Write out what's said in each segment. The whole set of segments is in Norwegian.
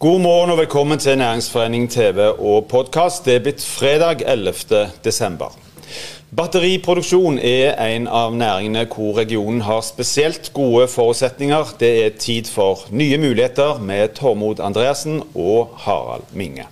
God morgen og velkommen til Næringsforening TV og podkast. Det er blitt fredag 11. desember. Batteriproduksjon er en av næringene hvor regionen har spesielt gode forutsetninger. Det er tid for nye muligheter med Tormod Andreassen og Harald Minge.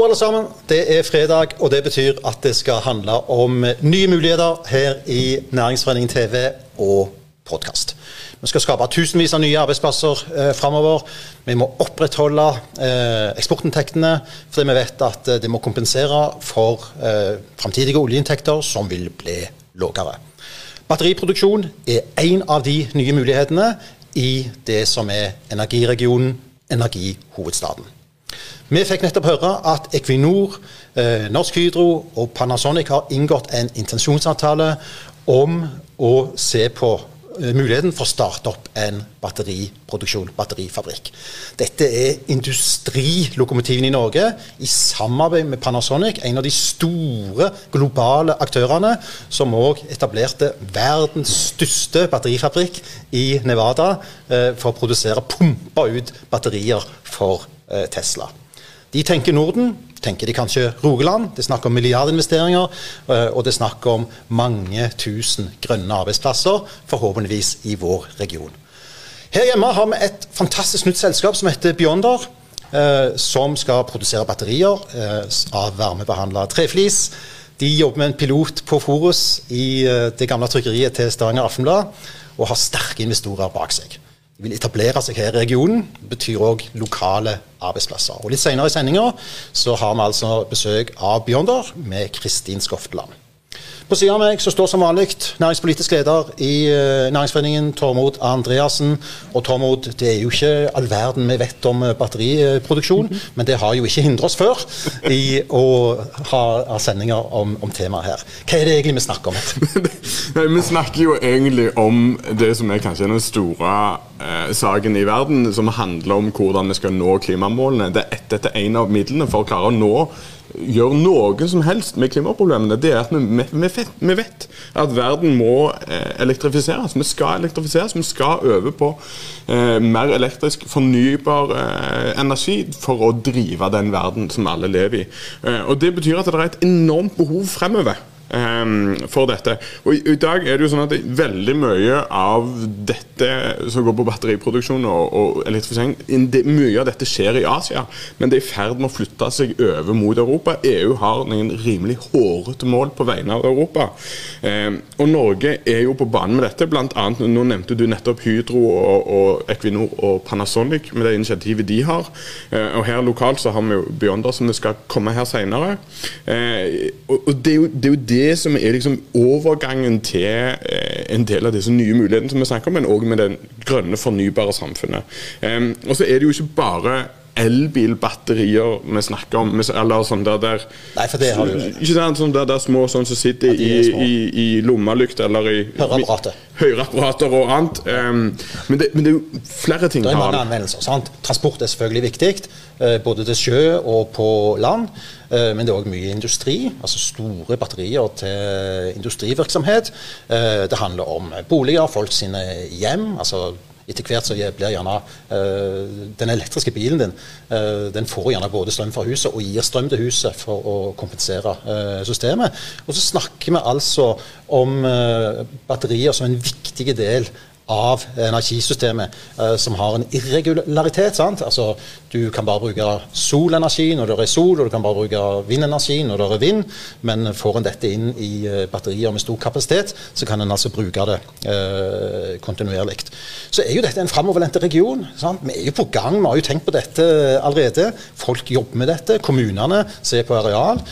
Hallo alle sammen. Det er fredag, og det betyr at det skal handle om nye muligheter her i Næringsforeningen TV og podkast. Vi skal skape tusenvis av nye arbeidsplasser eh, framover. Vi må opprettholde eh, eksportinntektene, fordi vi vet at eh, det må kompensere for eh, framtidige oljeinntekter som vil bli lavere. Batteriproduksjon er én av de nye mulighetene i det som er energiregionen, energihovedstaden. Vi fikk nettopp høre at Equinor, eh, Norsk Hydro og Panasonic har inngått en intensjonsavtale om å se på eh, muligheten for å starte opp en batteriproduksjon, batterifabrikk. Dette er industrilokomotivene i Norge i samarbeid med Panasonic, en av de store globale aktørene som òg etablerte verdens største batterifabrikk i Nevada eh, for å produsere, pumpe ut batterier for eh, Tesla. De tenker Norden, tenker de kanskje Rogaland. Det er snakk om milliardinvesteringer, eh, og det er snakk om mange tusen grønne arbeidsplasser, forhåpentligvis i vår region. Her hjemme har vi et fantastisk nytt selskap som heter Beyonder. Eh, som skal produsere batterier eh, av varmebehandla treflis. De jobber med en pilot på Forus i det gamle trykkeriet til Stavanger Aftenblad, og har sterke investorer bak seg vil etablere seg her i regionen. Betyr òg lokale arbeidsplasser. Og Litt senere i sendinga har vi altså besøk av Beyonder med Kristin Skofteland. På siden av meg så står som vanlig næringspolitisk leder i uh, Næringsforeningen, Tormod Andreassen. Og Tormod, det er jo ikke all verden vi vet om eh, batteriproduksjon, -hmm. men det har jo ikke hindret oss før i å ha, sendinger om, om temaet her. Hva er det egentlig vi snakker om? Nei, vi snakker jo egentlig om det som er kanskje den store eh, saken i verden, som handler om hvordan vi skal nå klimamålene. Det er dette er en av midlene for å klare å nå gjør noe som helst med klimaproblemene, det er at vi, vi, vi vet at verden må eh, elektrifiseres. Vi skal elektrifiseres. Vi skal øve på eh, mer elektrisk fornybar eh, energi for å drive den verden som alle lever i. Eh, og Det betyr at det er et enormt behov fremover. Um, for dette. Og i, dag er det jo sånn at veldig mye av dette som går på batteriproduksjon og, og elektrifisering, mye av dette skjer i Asia, men det er i ferd med å flytte seg over mot Europa. EU har noen rimelig hårete mål på vegne av Europa. Um, og Norge er jo på banen med dette. Blant annet, nå nevnte du nettopp Hydro og, og Equinor og Panasonic med det initiativet de har. Uh, og her lokalt så har vi jo Beyonder som det skal komme her senere. Og, og det er jo det, er jo det det som er liksom overgangen til eh, en del av disse nye mulighetene som vi snakker om, men òg med det grønne, fornybare samfunnet. Um, og så er det jo ikke bare elbilbatterier vi snakker om. Eller sånn der, der Nei, for det har du Ikke sant, sånn der, der små sånn som sitter ja, i, i, i lommelykt eller i Høreapparater. Høreapparater og annet. Um, men, det, men, det, er jo flere ting. Det er mange anvendelser. sant? Transport er selvfølgelig viktig, eh, både til sjø og på land. Eh, men det er òg mye industri, altså store batterier til industrivirksomhet. Eh, det handler om boliger, folk sine hjem. altså etter hvert så blir gjerne uh, den elektriske bilen din uh, den får gjerne både strøm fra huset og gir strøm til huset for å kompensere uh, systemet. Og så snakker vi altså om batterier som en viktig del av energisystemet uh, som har en irregularitet. sant? Altså, Du kan bare bruke solenergi når det er sol, og du kan bare bruke vindenergi når det er vind. Men får en dette inn i uh, batterier med stor kapasitet, så kan en altså bruke det eh, kontinuerlig. Så er jo dette en framoverlent region. sant? Vi er jo på gang, vi har jo tenkt på dette allerede. Folk jobber med dette. Kommunene ser på areal.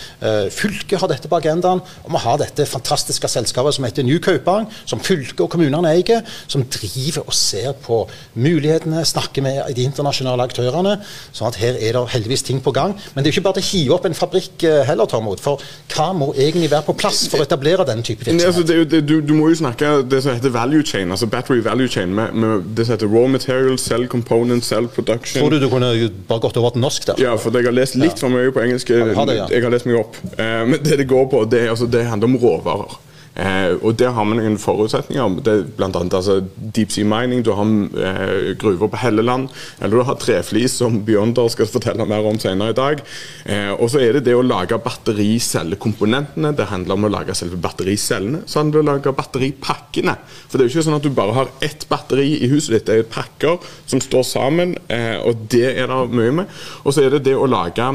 fylket har dette på agendaen. Og vi har dette fantastiske selskapet som heter New Kaupang, som fylket og kommunene eier. som driver og ser på mulighetene, snakker med de internasjonale aktørene. sånn at her er det heldigvis ting på gang. Men det er jo ikke bare å hive opp en fabrikk eh, heller, Tormod. For hva må egentlig være på plass for å etablere den type virksomhet? Altså, det, det, du, du, må jo snakke det som heter value chain, altså battery value chain, med, med det som heter raw material, cell component, cell production. Tror du du kunne bare gått over til norsk der? Ja, for jeg har lest litt ja. for mye på engelsk. Det, ja. jeg har lest meg opp. Uh, men det det går på, det, altså, det handler om råvarer. Eh, og Der har vi noen forutsetninger. Det blant annet altså, deep sea mining, du har eh, gruver på Helleland, eller du har treflis, som Beyonder skal fortelle mer om senere i dag. Eh, og så er det det å lage battericellekomponentene. Det handler om å lage selve battericellene. Så handler det om å lage batteripakkene. For det er jo ikke sånn at du bare har ett batteri i huset ditt. Det er pakker som står sammen, eh, og det er det mye med. Og så er det det å lage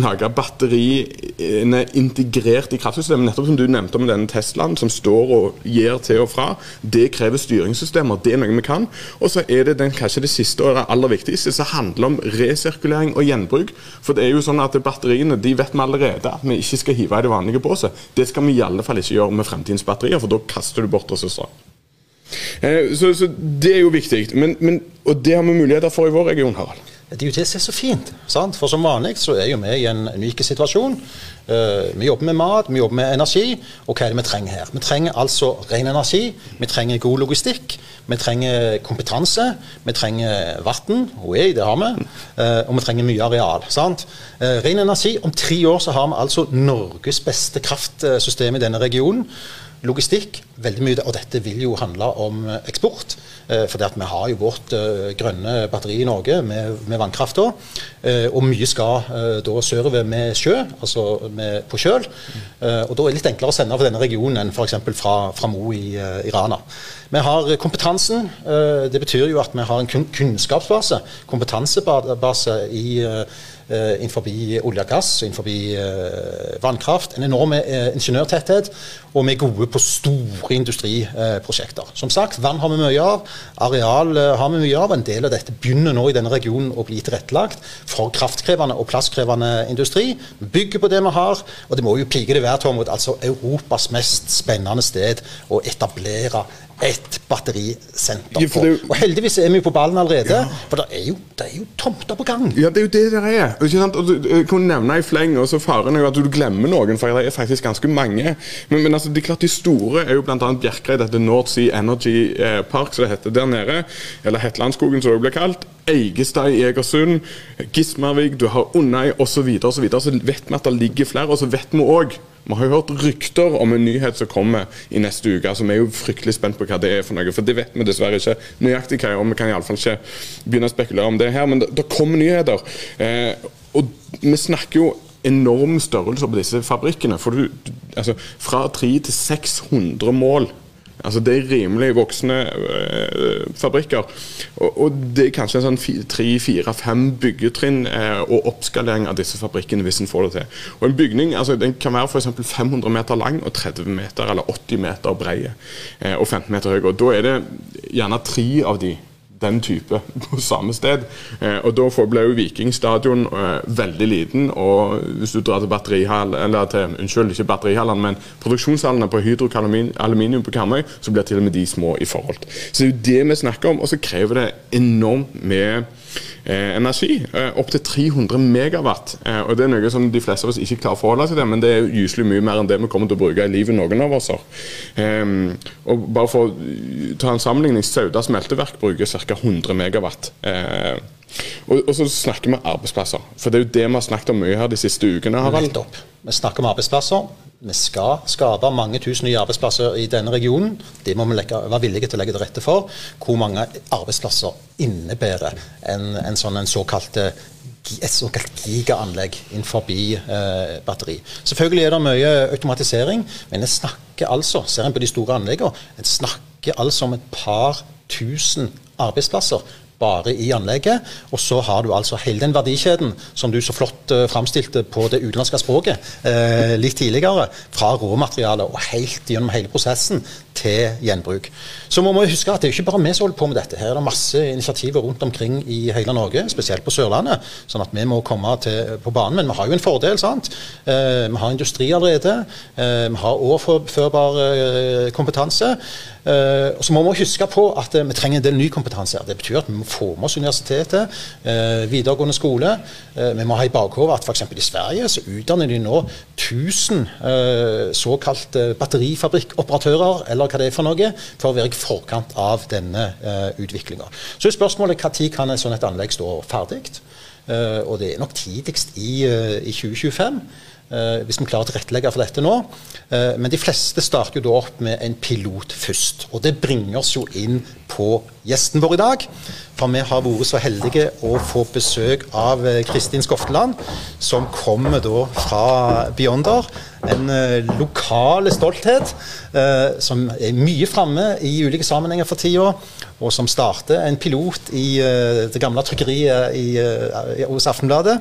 lage batteriene integrert i kraftsystemet. Nettopp som du nevnte med denne Teslaen, som står og gir til og fra. Det krever styringssystemer. Det er noe vi kan. Og så er det den, kanskje det siste og det aller viktigste, som handler om resirkulering og gjenbruk. For det er jo sånn at batteriene de vet vi allerede at vi ikke skal hive i det vanlige båset. Det skal vi i alle fall ikke gjøre med fremtidens batterier, for da kaster du bort ressurser. Eh, så, så, det er jo viktig. Men, men, og det har vi muligheter for i vår region, Harald. Det er så fint. Sant? For som vanlig så er jo vi i en unik situasjon. Uh, vi jobber med mat, vi jobber med energi. Og hva er det vi trenger her? Vi trenger altså ren energi, vi trenger god logistikk, vi trenger kompetanse, vi trenger vann, det har vi, uh, og vi trenger mye areal. sant? Uh, ren energi. Om tre år så har vi altså Norges beste kraftsystem i denne regionen logistikk, veldig mye, og dette vil jo handle om eh, eksport. Eh, for vi har jo vårt eh, grønne batteri i Norge med, med vannkrafta. Eh, og mye skal eh, da sørover med sjø, altså med, på kjøl. Og da er det litt enklere å sende for denne regionen enn f.eks. fra, fra Mo i, i Rana. Vi har kompetansen. det betyr jo at vi har en kunnskapsbase, kompetansebase i innenfor olje og gass, innenfor uh, vannkraft. En enorm ingeniørtetthet, og vi er gode på store industriprosjekter. Som sagt, vann har vi mye av, areal har vi mye av. En del av dette begynner nå i denne regionen å bli tilrettelagt for kraftkrevende og plasskrevende industri. Vi bygger på det vi har, og det må jo pike det være, Tormod, altså Europas mest spennende sted å etablere et batterisenter på. Ja, og heldigvis er vi på ballen allerede, ja. for det er, jo, det er jo tomter på gang. Ja, det er jo det det er. Ikke sant? Og du, jeg kunne nevne i fleng, og så faren er jo at du glemmer noen, for det er faktisk ganske mange. Men, men altså, de, klart, de store er jo bl.a. Bjerkreid, dette North Sea Energy eh, Park, som det heter der nede. Eller Hetlandskogen, som det blir kalt. Eigestad i Egersund, Gismarvik, du har Undøy osv. Så, videre, og så, videre. så vet vi at det ligger flere. Og så vet vi òg vi har jo hørt rykter om en nyhet som kommer i neste uke. så Vi er jo fryktelig spent på hva det er for noe. For det vet vi dessverre ikke nøyaktig hva er. og Vi kan iallfall ikke begynne å spekulere om det her. Men det, det kommer nyheter. Eh, og vi snakker jo enorm størrelse på disse fabrikkene. For du, altså, fra 300 til 600 mål Altså Det er rimelig voksne øh, fabrikker. Og, og, det er kanskje en sånn tre-fire-fem byggetrinn øh, og oppskalering av disse fabrikkene hvis en får det til. Og En bygning altså den kan være f.eks. 500 meter lang og 30 meter eller 80 meter brei øh, og 15 meter høy. Og Da er det gjerne tre av de den type på samme sted. Eh, og Da ble jo Viking stadion eh, veldig liten. og Hvis du drar til batterihall, eller til, unnskyld, ikke batterihallene, men produksjonshallene på Hydro Aluminium på Karmøy, så blir til og med de små i forhold. Så det er jo det vi snakker om. Og så krever det enormt med eh, energi. Eh, Opptil 300 megawatt. Eh, og Det er noe som de fleste av oss ikke klarer å forholde seg til, men det er gyselig mye mer enn det vi kommer til å bruke i livet, noen av oss. Eh, og bare for å ta en sammenligning, Sauda smelteverk bruker ca. 100 megawatt. Eh, og, og, så snakker vi arbeidsplasser. For det er jo det vi har snakket om mye her de siste ukene. Harald. Nettopp. Vi snakker om arbeidsplasser. Vi skal skape mange tusen nye arbeidsplasser i denne regionen. Det må vi være villige til å legge til rette for. Hvor mange arbeidsplasser innebærer en, en sånn en såkalt et såkalt gigaanlegg innenfor eh, batteri. Selvfølgelig er det mye automatisering, men en snakker altså, ser en på de store anleggene, en snakker altså om et par tusen arbeidsplasser bare i anlegget. Og så har du altså hele den verdikjeden som du så flott uh, framstilte på det utenlandske språket uh, litt tidligere. Fra råmaterialet og helt gjennom hele prosessen til gjenbruk. Så må vi huske at det er ikke bare vi som holder på med dette. Her er det masse initiativer rundt omkring i hele Norge, spesielt på Sørlandet. sånn at vi må komme til, på banen. Men vi har jo en fordel. sant? Eh, vi har industri allerede. Eh, vi har overførbar eh, kompetanse. Uh, og så må vi huske på at uh, vi trenger en del ny kompetanse. her. Det betyr at vi må få med oss universitetet, uh, videregående skole. vi må ha i bakhodet at f.eks. i Sverige så utdanner de nå 1000 såkalt batterifabrikkoperatører, eller hva det er for noe, for å være i forkant av denne uh, utviklinga. Så er spørsmålet når kan et sånt anlegg stå ferdig? og det er nok tidligst i, i 2025. Uh, hvis vi klarer å tilrettelegge for dette nå. Uh, men de fleste starter jo da opp med en pilot først. Og det bringer oss jo inn på gjesten vår i dag. For vi har vært så heldige å få besøk av uh, Kristin Skofteland, som kommer da fra Beyonder. En lokal stolthet som er mye framme i ulike sammenhenger for tida. Og som starter en pilot i det gamle trykkeriet hos Aftenbladet.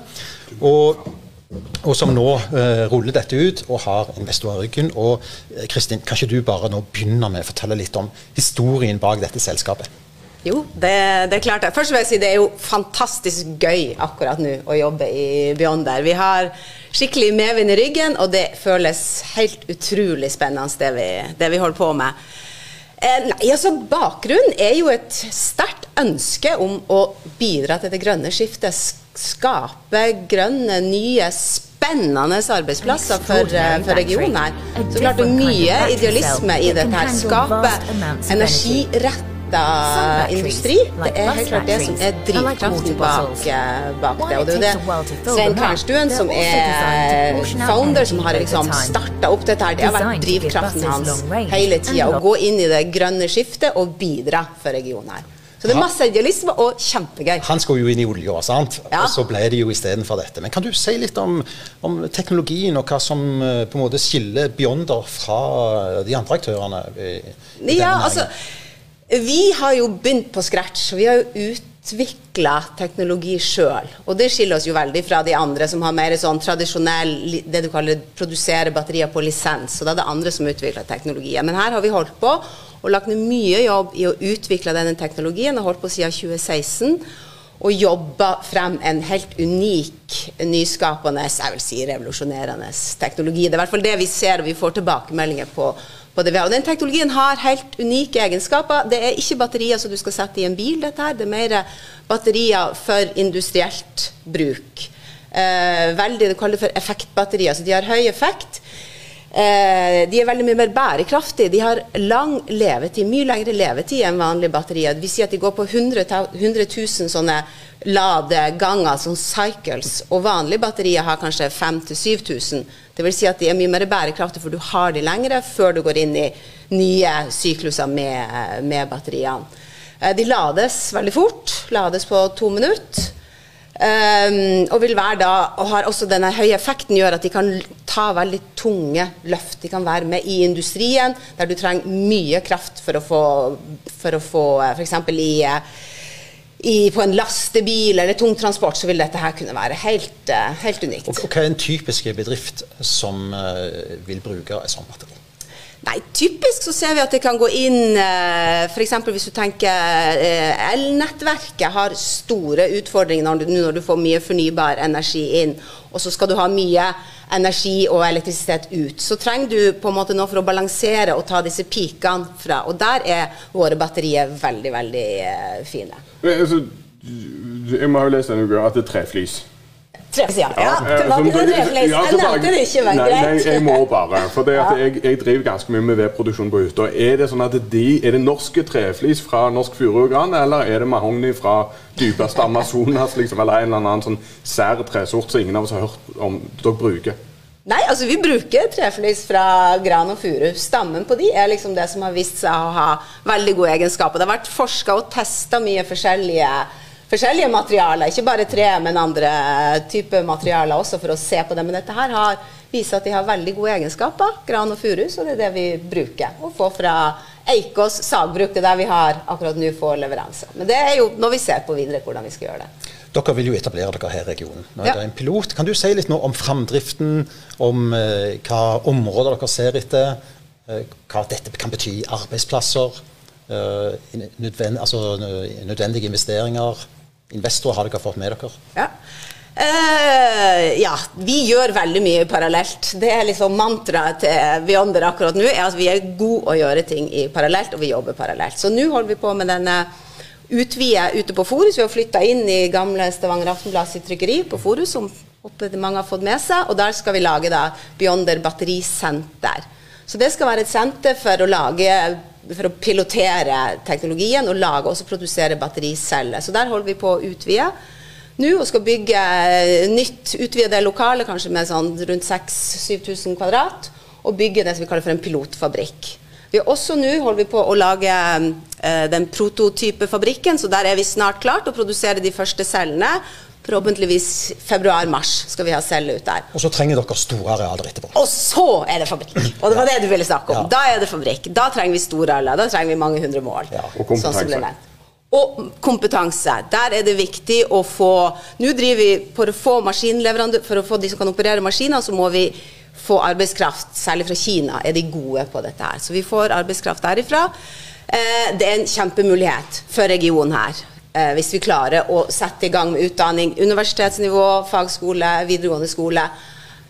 Og og som nå eh, ruller dette ut og har investorer i ryggen. Og eh, Kristin, kan ikke du bare nå begynne med å fortelle litt om historien bak dette selskapet? Jo, det, det er klart. Først vil jeg si det er jo fantastisk gøy akkurat nå å jobbe i Beyonder. Vi har skikkelig medvind i ryggen, og det føles helt utrolig spennende det vi, det vi holder på med. Eh, nei, altså Bakgrunnen er jo et sterkt ønske om å bidra til det grønne skiftet skape grønne, nye, spennende arbeidsplasser for, eh, for regionen her. Så klart det er mye idealisme i dette her. Skape energiretta industri. Det er helt klart det som er drivkraften bak, eh, bak det. Og det er jo det Svein Karnstuen, som er founder, som har liksom starta opp dette her, det har vært drivkraften hans hele tida. Å gå inn i det grønne skiftet og bidra for regionen her. Så det er masse idealisme og kjempegøy. Han skulle jo inn i olja, sant? Ja. og så ble det jo istedenfor dette. Men kan du si litt om, om, teknologien og hva som eh, på en måte skiller Beyonder fra de andre aktørene? I, i ja, altså, vi har jo begynt på scratch. Vi har jo utvikla teknologi sjøl. Og det skiller oss jo veldig fra de andre som har mer sånn tradisjonell det du kaller produsere batterier på lisens. Og da er det andre som utvikler teknologien. Men her har vi holdt på og lagt ned mye jobb i å utvikle denne teknologien. og holdt på siden 2016 og jobba frem en helt unik, nyskapende, jeg vil si revolusjonerende teknologi. Det er i hvert fall det vi ser, og vi får tilbakemeldinger på, på det vi har. Og den teknologien har helt unike egenskaper. Det er ikke batterier som du skal sette i en bil, dette her. Det er mer batterier for industrielt bruk. Eh, veldig, det kaller for effektbatterier. Så de har høy effekt. Eh, de er veldig mye mer bærekraftige. De har lang levetid, mye lengre levetid enn vanlige batterier. Vi sier at de går på 100, 100 000 sånne ladeganger, sånn cycles. Og vanlige batterier har kanskje 5000-7000. Det vil si at de er mye mer bærekraftige, for du har de lengre før du går inn i nye sykluser med, med batteriene. Eh, de lades veldig fort. Lades på to minutter. Um, og vil være da, og har også denne høye effekten gjør at de kan ta veldig tunge løft. De kan være med i industrien, der du trenger mye kraft for å få, for å få eh, f.eks. i i, på en lastebil eller tungtransport, så vil dette her kunne være helt, uh, helt unikt. Og, og Hva er en typisk bedrift som vil bruke sånt batteri? Nei, Typisk så ser vi at det kan gå inn eh, f.eks. hvis du tenker eh, elnettverket har store utfordringer du, når du får mye fornybar energi inn, og så skal du ha mye energi og elektrisitet ut. Så trenger du på en måte noe for å balansere og ta disse pikene fra. Og der er våre batterier veldig, veldig eh, fine. Men, altså, jeg må ha lest en gang at det er treflis. Trefsida. Ja, det det treflis. Jeg nevnte det ikke, men greit. Nei, jeg må bare. For jeg, jeg, driver ganske mye med vedproduksjon på hytta. Er det sånn at de, er det norske treflis fra norsk furu og gran, eller er det mahogni fra dypeste Amazonas, liksom, eller en eller annen sånn sær tresort som ingen av oss har hørt om dere bruker? Nei, altså vi bruker treflis fra gran og furu. Stammen på de er liksom det som har vist seg å ha veldig gode egenskaper. Det har vært forska og testa mye forskjellige forskjellige materialer. Ikke bare tre, men andre typer materialer også for å se på det. Men dette her har viser at de har veldig gode egenskaper, gran og furu, så det er det vi bruker. Å få fra Eikås sagbruk, det er der vi har akkurat nå får leveranse. Men det er jo når vi ser på videre hvordan vi skal gjøre det. Dere vil jo etablere dere her i regionen. Nå er ja. det en pilot. Kan du si litt nå om framdriften, om eh, hva områder dere ser etter? hva dette kan bety i arbeidsplasser, nødvend, altså, nødvendige investeringer. Investorer har dere fått med dere? Ja. Uh, ja, vi gjør veldig mye parallelt. Det er liksom mantraet til Beyonder akkurat nå. er at Vi er gode å gjøre ting i parallelt, og vi jobber parallelt. Så nå holder vi på med denne utvide ute på Forus. Vi har flytta inn i gamle Stavanger Aftenblad sitt trykkeri på Forus, som mange har fått med seg. Og der skal vi lage da Beyonder batterisenter. Så det skal være et senter for å lage for å pilotere teknologien og lage og produsere battericeller. Så der holder vi på å utvide nå og skal bygge nytt, utvide lokale, kanskje med sånn rundt 6000-7000 kvadrat, og bygge det som vi kaller for en pilotfabrikk. Vi er også nå holder vi på å lage eh, den prototypefabrikken, så der er vi snart klart å produsere de første cellene. Forhåpentligvis februar-mars skal vi ha celler ut der. Og så trenger dere store arealer etterpå. Og så er det fabrikk! Og det var det du ville snakke om. Ja. Da er det fabrikk. Da trenger vi store arealer. Da trenger vi mange hundre mål. Ja. Og kompetanse. Sånn og kompetanse. Der er det viktig å få Nå driver vi for å få For å få de som kan operere maskiner, så må vi få arbeidskraft, særlig fra Kina, er de gode på dette her. Så vi får arbeidskraft derifra. Eh, det er en kjempemulighet for regionen her. Eh, hvis vi klarer å sette i gang med utdanning. Universitetsnivå, fagskole, videregående skole.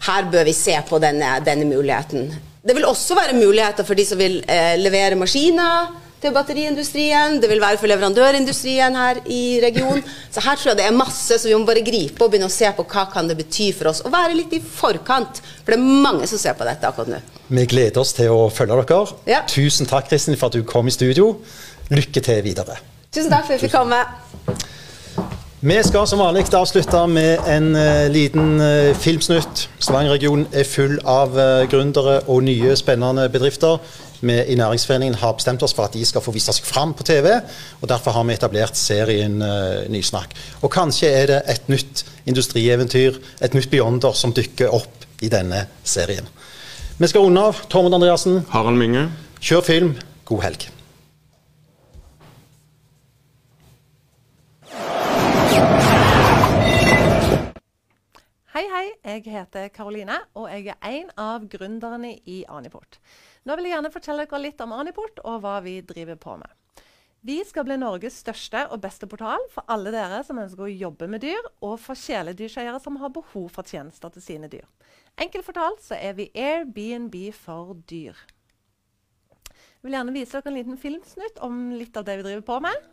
Her bør vi se på denne, denne muligheten. Det vil også være muligheter for de som vil eh, levere maskiner til batteriindustrien, det vil være for leverandørindustrien her i regionen. Så her tror jeg det er masse, så vi må bare gripe og begynne å se på hva kan det bety for oss. Og være litt i forkant, for det er mange som ser på dette akkurat nå. Vi gleder oss til å følge dere. Ja. Tusen takk Kristin, for at du kom i studio. Lykke til videre. Tusen takk for at jeg fikk komme. Vi skal som vanlig avslutte med en uh, liten uh, filmsnutt. Stavanger-regionen er full av uh, gründere og nye, spennende bedrifter vi i Næringsforeningen har bestemt oss for at de skal få vise seg fram på TV. og Derfor har vi etablert serien uh, Nysnakk. Og kanskje er det et nytt industrieventyr, et nytt Beyonder, som dykker opp i denne serien. Vi skal runde av. Tormod Andreassen. Harald Minge. Kjør film. God helg. Jeg heter Karoline, og jeg er en av gründerne i Aniport. Nå vil jeg gjerne fortelle dere litt om Aniport og hva vi driver på med. Vi skal bli Norges største og beste portal for alle dere som ønsker å jobbe med dyr, og for kjæledyrseiere som har behov for tjenester til sine dyr. Enkelt fortalt så er vi Airbnb for dyr. Jeg vil gjerne vise dere en liten filmsnutt om litt av det vi driver på med.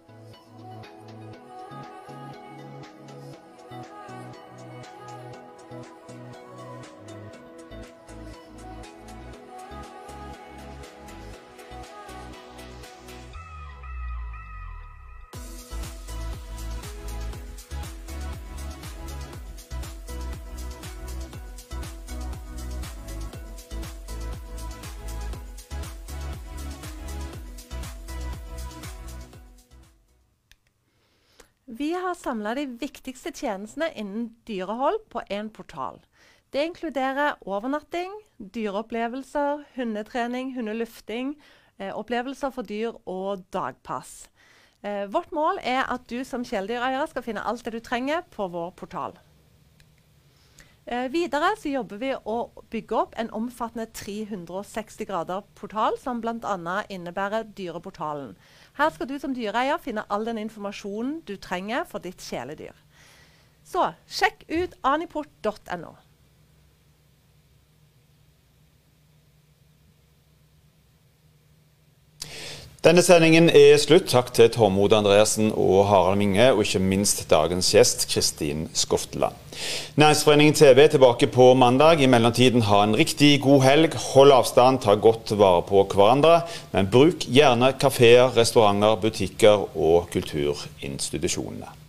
Har samla de viktigste tjenestene innen dyrehold på én portal. Det inkluderer overnatting, dyreopplevelser, hundetrening, hundelufting, eh, opplevelser for dyr og dagpass. Eh, vårt mål er at du som kjæledyreier skal finne alt det du trenger på vår portal. Eh, videre jobber vi å bygge opp en omfattende 360 grader portal, som bl.a. innebærer Dyreportalen. Her skal du som dyreeier finne all den informasjonen du trenger for ditt kjæledyr. Så sjekk ut aniport.no. Denne sendingen er slutt. Takk til Tormod Andreassen og Harald Minge, og ikke minst dagens gjest, Kristin Skofteland. Næringsforeningen TV er tilbake på mandag. I mellomtiden ha en riktig god helg. Hold avstand, ta godt vare på hverandre. Men bruk gjerne kafeer, restauranter, butikker og kulturinstitusjonene.